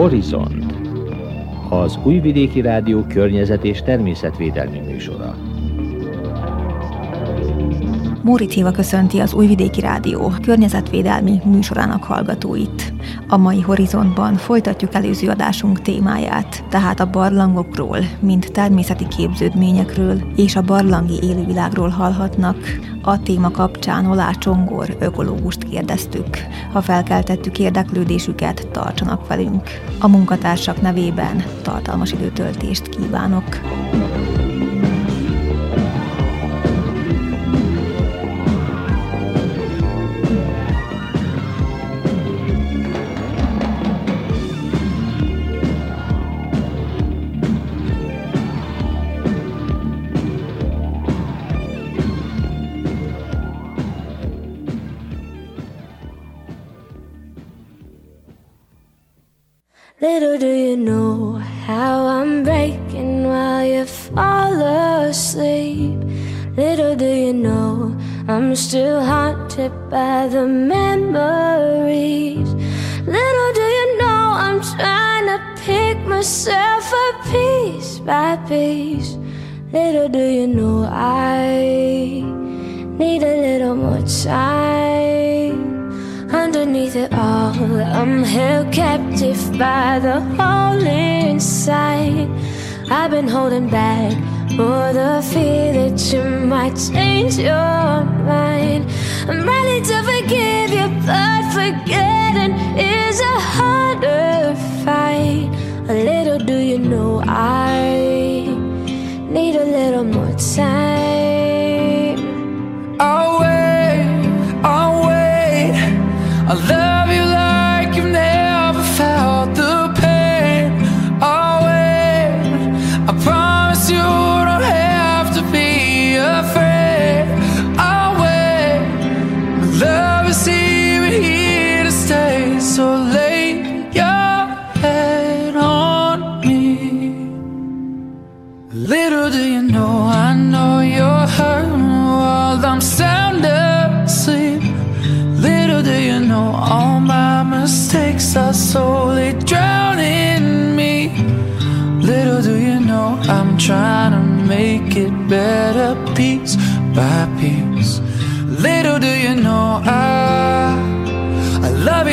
Horizont az Újvidéki Rádió környezet és természetvédelmi műsora. Mórit Héva köszönti az Újvidéki Rádió környezetvédelmi műsorának hallgatóit. A mai horizontban folytatjuk előző adásunk témáját, tehát a barlangokról, mint természeti képződményekről és a barlangi élővilágról hallhatnak. A téma kapcsán Olá Csongor ökológust kérdeztük. Ha felkeltettük érdeklődésüket, tartsanak velünk. A munkatársak nevében tartalmas időtöltést kívánok. Little do you know I'm still haunted by the memories. Little do you know I'm trying to pick myself up piece by piece. Little do you know I need a little more time. Underneath it all, I'm held captive by the hole inside. I've been holding back for the fear that you might change your mind. I'm ready to forgive you, but forgetting is a harder fight. A little do you know I need a little more time.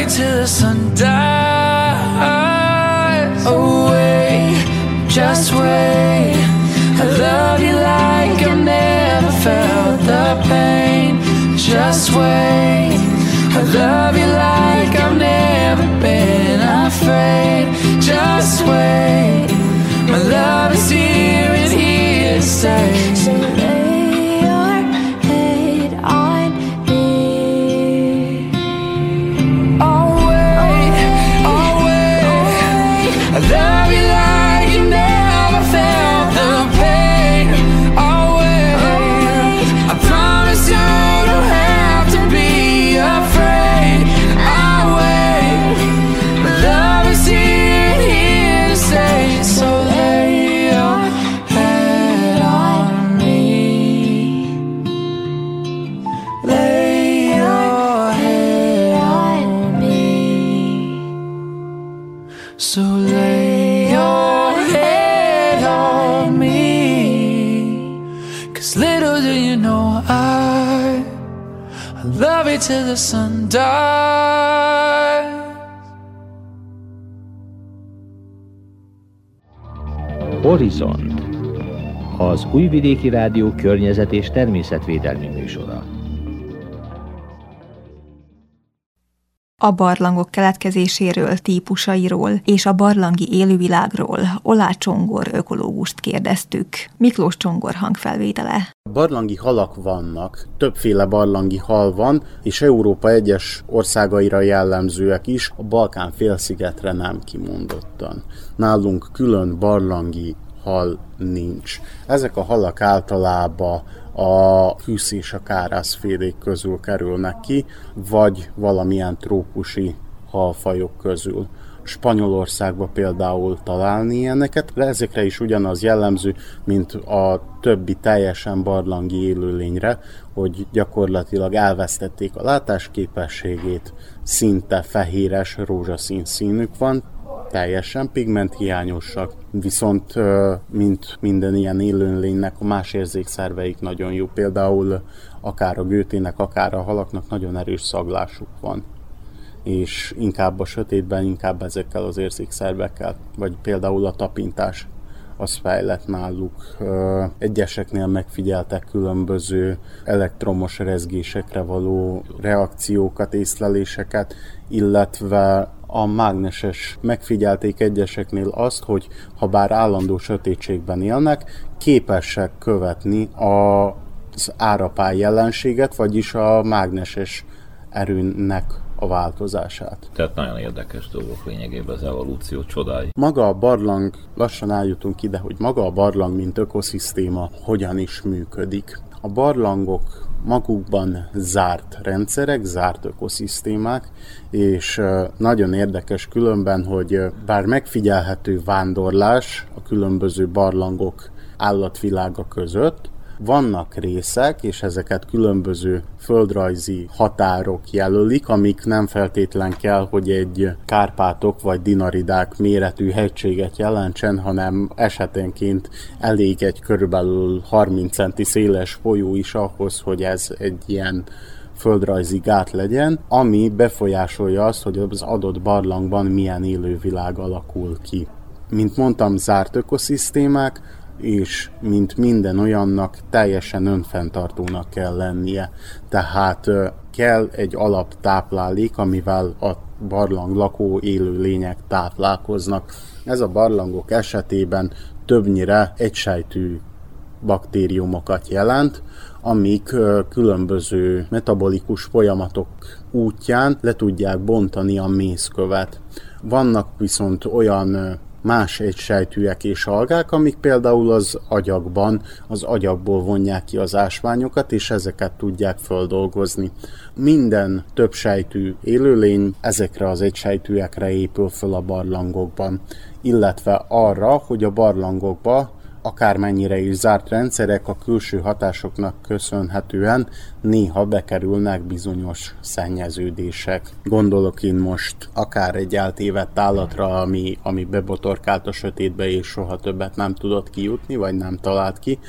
Till the sun dies. Wait, just wait. I love you like I've never felt the pain. Just wait. I love you Horizont az Újvidéki Rádió környezet és természetvédelmi műsora. A barlangok keletkezéséről, típusairól és a barlangi élővilágról Olá Csongor ökológust kérdeztük. Miklós Csongor hangfelvétele. Barlangi halak vannak, többféle barlangi hal van, és Európa egyes országaira jellemzőek is, a Balkán félszigetre nem kimondottan. Nálunk külön barlangi hal nincs. Ezek a halak általában a hűsz és a kárászfélék közül kerülnek ki, vagy valamilyen trópusi halfajok közül. Spanyolországban például találni ilyeneket, de ezekre is ugyanaz jellemző, mint a többi teljesen barlangi élőlényre, hogy gyakorlatilag elvesztették a látásképességét, szinte fehéres, rózsaszín színük van, teljesen pigmenthiányosak, viszont mint minden ilyen élőlénynek a más érzékszerveik nagyon jó. Például akár a gőtének, akár a halaknak nagyon erős szaglásuk van és inkább a sötétben, inkább ezekkel az érzékszervekkel, vagy például a tapintás az fejlett náluk. Egyeseknél megfigyeltek különböző elektromos rezgésekre való reakciókat, észleléseket, illetve a mágneses megfigyelték egyeseknél azt, hogy ha bár állandó sötétségben élnek, képesek követni a, az árapály jelenséget, vagyis a mágneses erőnek a változását. Tehát nagyon érdekes dolgok lényegében az evolúció csodái. Maga a barlang, lassan eljutunk ide, hogy maga a barlang, mint ökoszisztéma hogyan is működik. A barlangok magukban zárt rendszerek, zárt ökoszisztémák, és nagyon érdekes különben, hogy bár megfigyelhető vándorlás a különböző barlangok állatvilága között, vannak részek, és ezeket különböző földrajzi határok jelölik, amik nem feltétlen kell, hogy egy Kárpátok vagy Dinaridák méretű hegységet jelentsen, hanem esetenként elég egy körülbelül 30 centi széles folyó is ahhoz, hogy ez egy ilyen földrajzi gát legyen, ami befolyásolja azt, hogy az adott barlangban milyen élővilág alakul ki. Mint mondtam, zárt ökoszisztémák, és mint minden olyannak teljesen önfenntartónak kell lennie. Tehát kell egy alaptáplálék, amivel a barlang lakó élő lények táplálkoznak. Ez a barlangok esetében többnyire egysejtű baktériumokat jelent, amik különböző metabolikus folyamatok útján le tudják bontani a mészkövet. Vannak viszont olyan más egysejtűek és algák, amik például az agyakban, az agyakból vonják ki az ásványokat, és ezeket tudják földolgozni. Minden többsejtű élőlény ezekre az egysejtűekre épül föl a barlangokban, illetve arra, hogy a barlangokba akármennyire is zárt rendszerek a külső hatásoknak köszönhetően néha bekerülnek bizonyos szennyeződések. Gondolok én most akár egy eltévedt állatra, ami, ami bebotorkált a sötétbe és soha többet nem tudott kijutni, vagy nem talált ki,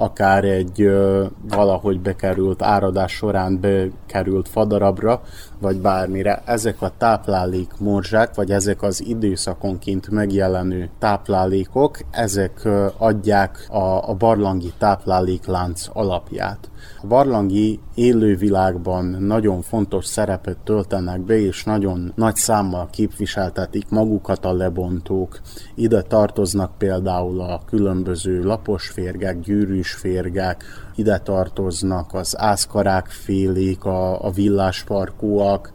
akár egy ö, valahogy bekerült áradás során bekerült fadarabra, vagy bármire. Ezek a táplálék morzsák, vagy ezek az időszakonként megjelenő táplálékok, ezek ö, adják a, a barlangi tápláléklánc alapját. A barlangi élővilágban nagyon fontos szerepet töltenek be, és nagyon nagy számmal képviseltetik magukat a lebontók. Ide tartoznak például a különböző laposférgek, gyűrűsférgek, ide tartoznak az ászkarák félék, a, a villásfarkúak,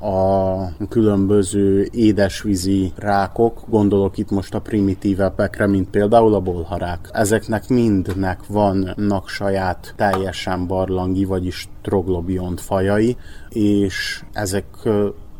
a különböző édesvízi rákok, gondolok itt most a primitívebbekre, mint például a bolharák. Ezeknek mindnek vannak saját teljesen barlangi, vagyis troglobiont fajai, és ezek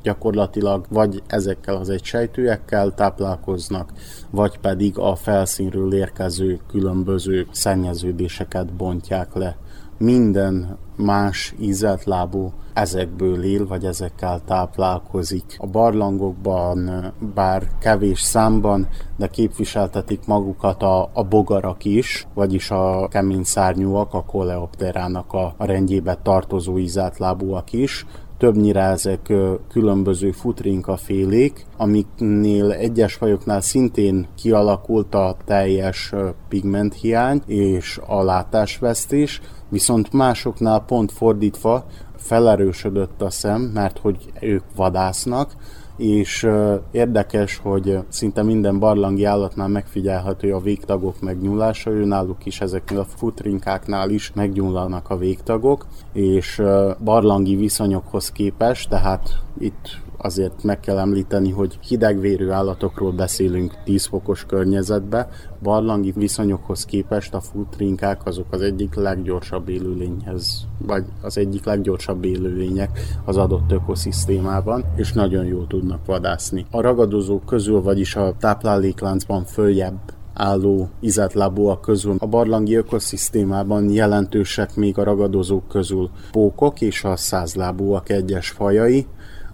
gyakorlatilag vagy ezekkel az egysejtőekkel táplálkoznak, vagy pedig a felszínről érkező különböző szennyeződéseket bontják le. Minden más ízeltlábú ezekből él, vagy ezekkel táplálkozik. A barlangokban, bár kevés számban, de képviseltetik magukat a, a bogarak is, vagyis a kemény szárnyúak, a koleopterának a, a rendjébe tartozó ízeltlábúak is, többnyire ezek különböző futrinka félék, amiknél egyes fajoknál szintén kialakult a teljes pigmenthiány és a látásvesztés, viszont másoknál pont fordítva felerősödött a szem, mert hogy ők vadásznak, és érdekes, hogy szinte minden barlangi állatnál megfigyelhető a végtagok megnyúlása, ő náluk is ezeknél a futrinkáknál is megnyúlnak a végtagok, és barlangi viszonyokhoz képest, tehát itt azért meg kell említeni, hogy hidegvérű állatokról beszélünk 10 fokos környezetbe, barlangi viszonyokhoz képest a futrinkák azok az egyik leggyorsabb élőlényhez, vagy az egyik leggyorsabb élőlények az adott ökoszisztémában, és nagyon jól tudnak vadászni. A ragadozók közül, vagyis a táplálékláncban följebb álló izetlábúak közül a barlangi ökoszisztémában jelentősek még a ragadozók közül. Pókok és a százlábúak egyes fajai,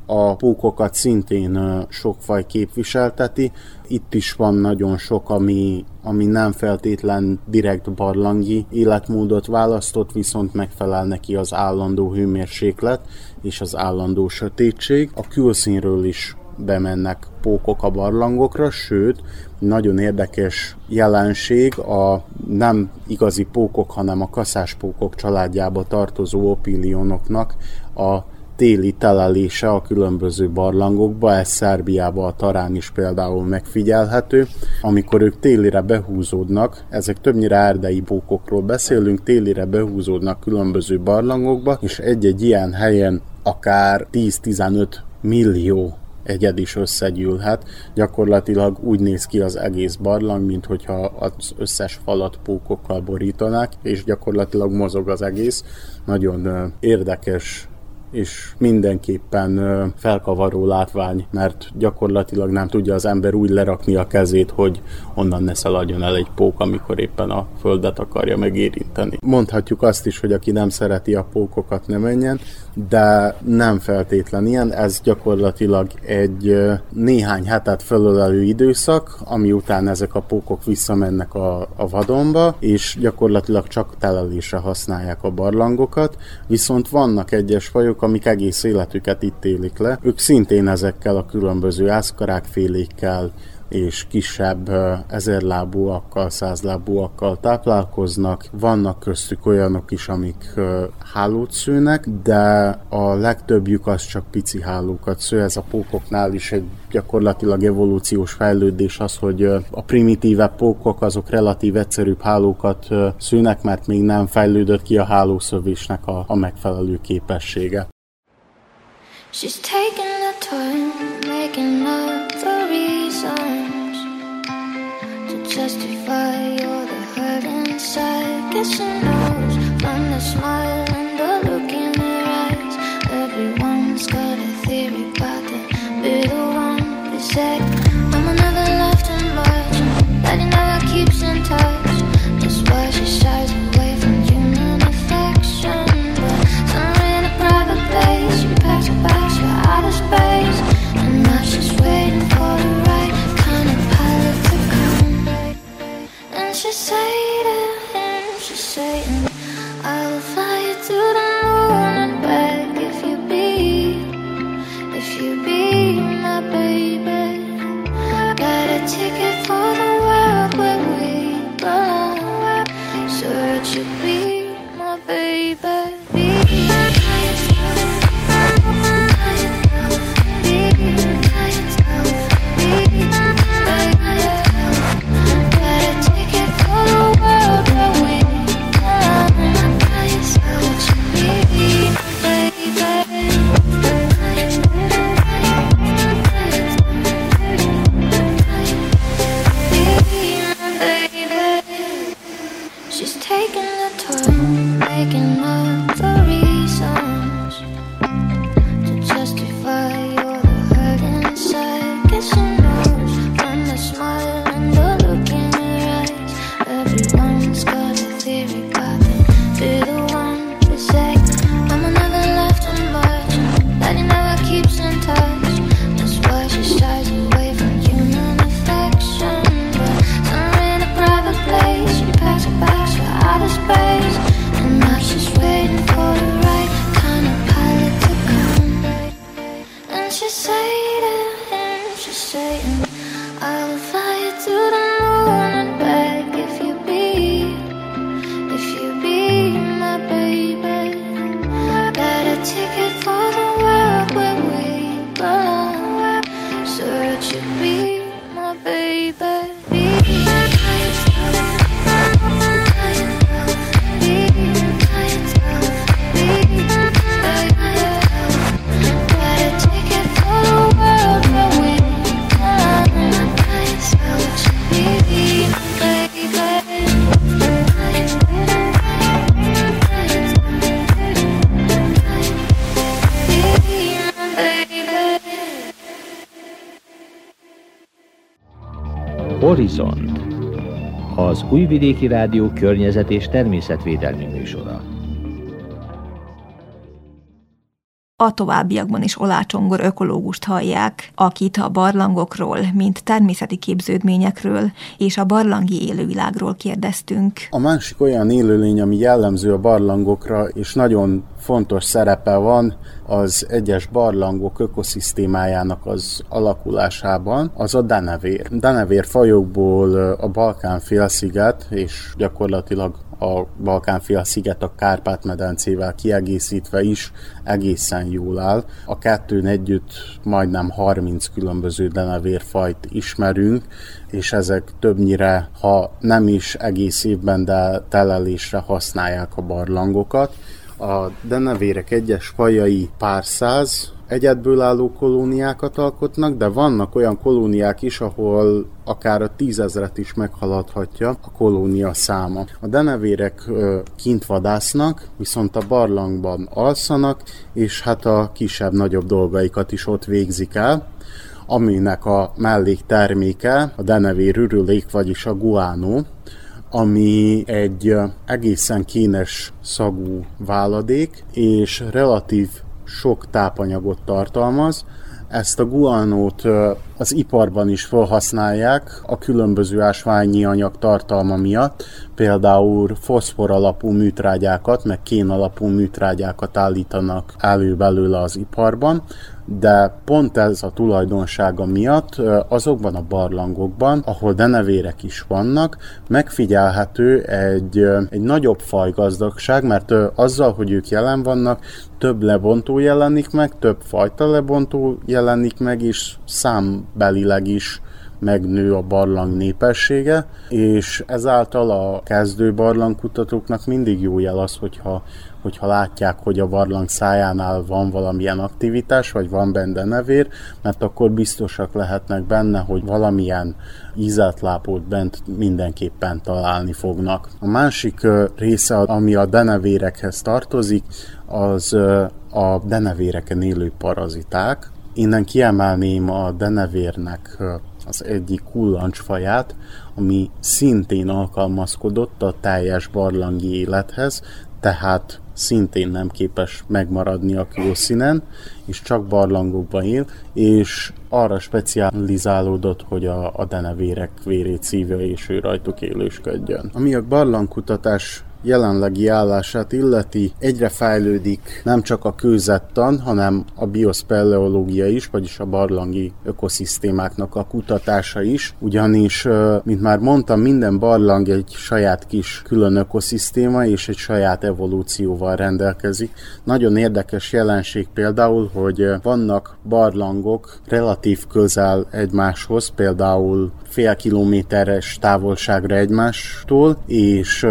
a pókokat szintén sok faj képviselteti. Itt is van nagyon sok, ami, ami nem feltétlen direkt barlangi életmódot választott, viszont megfelel neki az állandó hőmérséklet és az állandó sötétség. A külszínről is bemennek pókok a barlangokra, sőt, nagyon érdekes jelenség a nem igazi pókok, hanem a kaszáspókok családjába tartozó opilionoknak a téli telelése a különböző barlangokba, ez Szerbiában a Tarán is például megfigyelhető. Amikor ők télire behúzódnak, ezek többnyire erdei pókokról beszélünk, télire behúzódnak különböző barlangokba, és egy-egy ilyen helyen akár 10-15 millió egyed is összegyűlhet. Gyakorlatilag úgy néz ki az egész barlang, mint hogyha az összes falat pókokkal borítanák, és gyakorlatilag mozog az egész. Nagyon érdekes és mindenképpen felkavaró látvány, mert gyakorlatilag nem tudja az ember úgy lerakni a kezét, hogy onnan ne szaladjon el egy pók, amikor éppen a földet akarja megérinteni. Mondhatjuk azt is, hogy aki nem szereti a pókokat, ne menjen, de nem feltétlen ilyen, ez gyakorlatilag egy néhány hetet fölölelő időszak, ami után ezek a pókok visszamennek a, a vadonba, és gyakorlatilag csak telelésre használják a barlangokat, viszont vannak egyes fajok, amik egész életüket itt élik le. Ők szintén ezekkel a különböző ászkarákfélékkel, és kisebb ezerlábúakkal, százlábúakkal táplálkoznak. Vannak köztük olyanok is, amik hálót szőnek, de a legtöbbjük az csak pici hálókat sző. Ez a pókoknál is egy gyakorlatilag evolúciós fejlődés az, hogy a primitívebb pókok azok relatív egyszerűbb hálókat szűnek, mert még nem fejlődött ki a hálószövésnek a, a megfelelő képessége. She's taking the time, making the reasons to justify all the hurt inside. Guess she knows from the smile and the look in her eyes. Everyone's got a theory about the middle one. They say I'm another left much that he never keeps in touch. That's why she shies baby? Az Újvidéki Rádió környezet és természetvédelmi műsora. A továbbiakban is Olácsongor ökológust hallják, akit a barlangokról, mint természeti képződményekről és a barlangi élővilágról kérdeztünk. A másik olyan élőlény, ami jellemző a barlangokra, és nagyon fontos szerepe van az egyes barlangok ökoszisztémájának az alakulásában, az a denevér. Denevér fajokból a Balkán félsziget, és gyakorlatilag a Balkánfél sziget a Kárpát-medencével kiegészítve is egészen jól áll. A kettőn együtt majdnem 30 különböző denevérfajt ismerünk, és ezek többnyire, ha nem is egész évben, de telelésre használják a barlangokat. A denevérek egyes fajai pár száz, egyedből álló kolóniákat alkotnak, de vannak olyan kolóniák is, ahol akár a tízezret is meghaladhatja a kolónia száma. A denevérek kint vadásznak, viszont a barlangban alszanak, és hát a kisebb-nagyobb dolgaikat is ott végzik el aminek a mellékterméke a denevér ürülék, vagyis a guánó, ami egy egészen kínes szagú váladék, és relatív sok tápanyagot tartalmaz. Ezt a guanót az iparban is felhasználják a különböző ásványi anyag tartalma miatt, például foszfor alapú műtrágyákat, meg kén alapú műtrágyákat állítanak elő belőle az iparban, de pont ez a tulajdonsága miatt azokban a barlangokban, ahol denevérek is vannak, megfigyelhető egy, egy nagyobb fajgazdagság, mert azzal, hogy ők jelen vannak, több lebontó jelenik meg, több fajta lebontó jelenik meg, és számbelileg is megnő a barlang népessége, és ezáltal a kezdő barlangkutatóknak mindig jó jel az, hogyha, hogyha látják, hogy a barlang szájánál van valamilyen aktivitás, vagy van benne nevér, mert akkor biztosak lehetnek benne, hogy valamilyen ízeltlápot bent mindenképpen találni fognak. A másik része, ami a denevérekhez tartozik, az a denevéreken élő paraziták. Innen kiemelném a denevérnek az egyik kullancsfaját, ami szintén alkalmazkodott a teljes barlangi élethez, tehát szintén nem képes megmaradni a külszínen, és csak barlangokban él, és arra specializálódott, hogy a, a denevérek vérét szívja, és ő rajtuk élősködjön. Ami a barlangkutatás jelenlegi állását illeti, egyre fejlődik nem csak a kőzettan, hanem a biospeleológia is, vagyis a barlangi ökoszisztémáknak a kutatása is, ugyanis, mint már mondtam, minden barlang egy saját kis külön ökoszisztéma és egy saját evolúcióval rendelkezik. Nagyon érdekes jelenség például, hogy vannak barlangok relatív közel egymáshoz, például fél kilométeres távolságra egymástól, és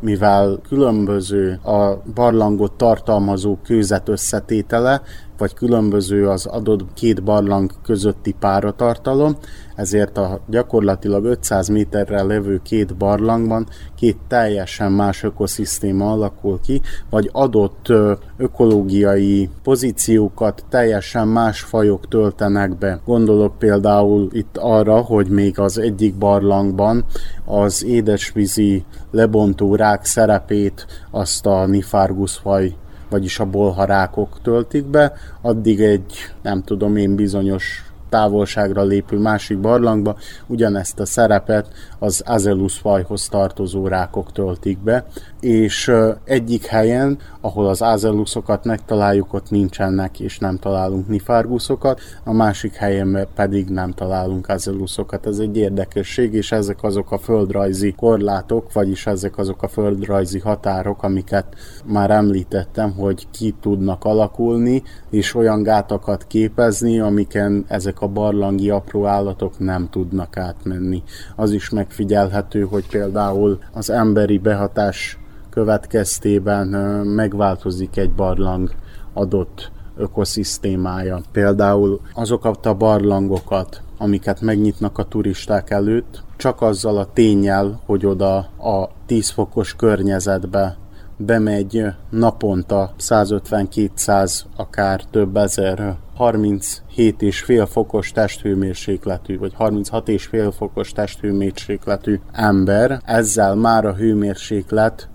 mivel különböző a barlangot tartalmazó kőzet összetétele, vagy különböző az adott két barlang közötti páratartalom, ezért a gyakorlatilag 500 méterre levő két barlangban két teljesen más ökoszisztéma alakul ki, vagy adott ökológiai pozíciókat teljesen más fajok töltenek be. Gondolok például itt arra, hogy még az egyik barlangban az édesvízi lebontó rák szerepét azt a Nifargus faj vagyis a bolharákok töltik be, addig egy, nem tudom én, bizonyos távolságra lépő másik barlangba ugyanezt a szerepet az Azelus fajhoz tartozó rákok töltik be, és egyik helyen, ahol az Azelusokat megtaláljuk, ott nincsenek és nem találunk nifárguszokat, a másik helyen pedig nem találunk Azelusokat. Ez egy érdekesség, és ezek azok a földrajzi korlátok, vagyis ezek azok a földrajzi határok, amiket már említettem, hogy ki tudnak alakulni, és olyan gátakat képezni, amiken ezek a barlangi apró állatok nem tudnak átmenni. Az is megfigyelhető, hogy például az emberi behatás következtében megváltozik egy barlang adott ökoszisztémája. Például azokat a barlangokat, amiket megnyitnak a turisták előtt, csak azzal a tényel, hogy oda a 10 fokos környezetbe bemegy naponta 150-200, akár több ezer 37 és fél fokos testhőmérsékletű, vagy 36 és fél fokos testhőmérsékletű ember, ezzel már a hőmérséklet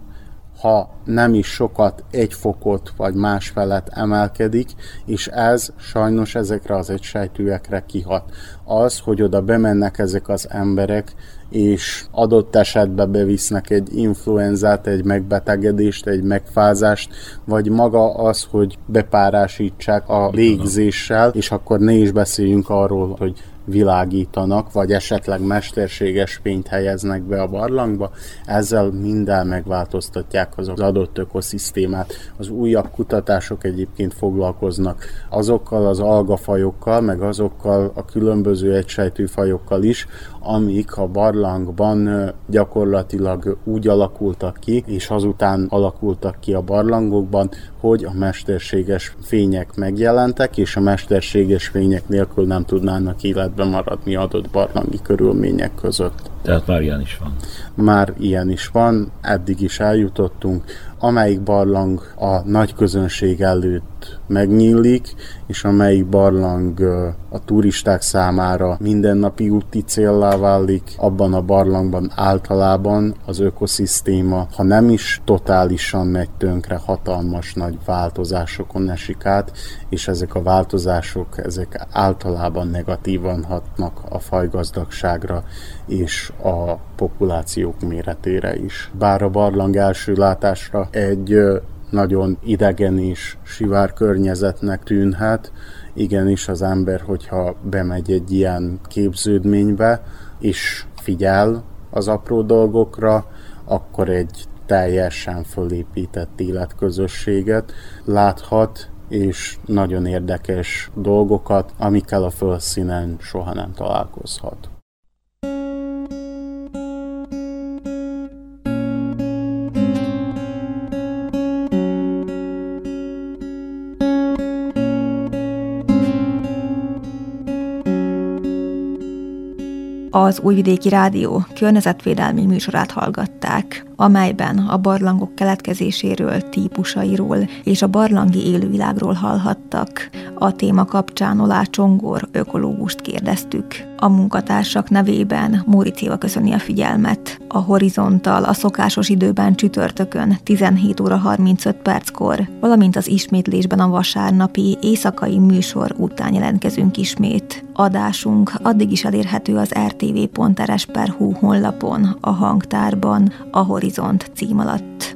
ha nem is sokat, egy fokot vagy más felett emelkedik, és ez sajnos ezekre az egysejtűekre kihat. Az, hogy oda bemennek ezek az emberek, és adott esetben bevisznek egy influenzát, egy megbetegedést, egy megfázást, vagy maga az, hogy bepárásítsák a légzéssel, és akkor ne is beszéljünk arról, hogy világítanak, vagy esetleg mesterséges fényt helyeznek be a barlangba, ezzel minden megváltoztatják az adott ökoszisztémát. Az újabb kutatások egyébként foglalkoznak azokkal az algafajokkal, meg azokkal a különböző egysejtű fajokkal is, amik a barlangban gyakorlatilag úgy alakultak ki, és azután alakultak ki a barlangokban, hogy a mesterséges fények megjelentek, és a mesterséges fények nélkül nem tudnának életben maradni adott barlangi körülmények között. Tehát már ilyen is van. Már ilyen is van, eddig is eljutottunk amelyik barlang a nagy közönség előtt megnyílik, és amelyik barlang a turisták számára mindennapi úti céllá válik, abban a barlangban általában az ökoszisztéma, ha nem is totálisan megy tönkre, hatalmas nagy változásokon esik át, és ezek a változások, ezek általában negatívan hatnak a fajgazdagságra és a populációk méretére is. Bár a barlang első látásra egy nagyon idegen és sivár környezetnek tűnhet, igenis az ember, hogyha bemegy egy ilyen képződménybe, és figyel az apró dolgokra, akkor egy teljesen fölépített életközösséget láthat, és nagyon érdekes dolgokat, amikkel a fölszínen soha nem találkozhat. Az Újvidéki Rádió környezetvédelmi műsorát hallgatták, amelyben a barlangok keletkezéséről, típusairól és a barlangi élővilágról hallhattak. A téma kapcsán Olá Csongor ökológust kérdeztük. A munkatársak nevében Móri Éva köszöni a figyelmet. A Horizontal a szokásos időben csütörtökön 17 óra 35 perckor, valamint az ismétlésben a vasárnapi éjszakai műsor után jelentkezünk ismét. Adásunk addig is elérhető az rtv.rs.hu honlapon, a hangtárban, a Horizont cím alatt.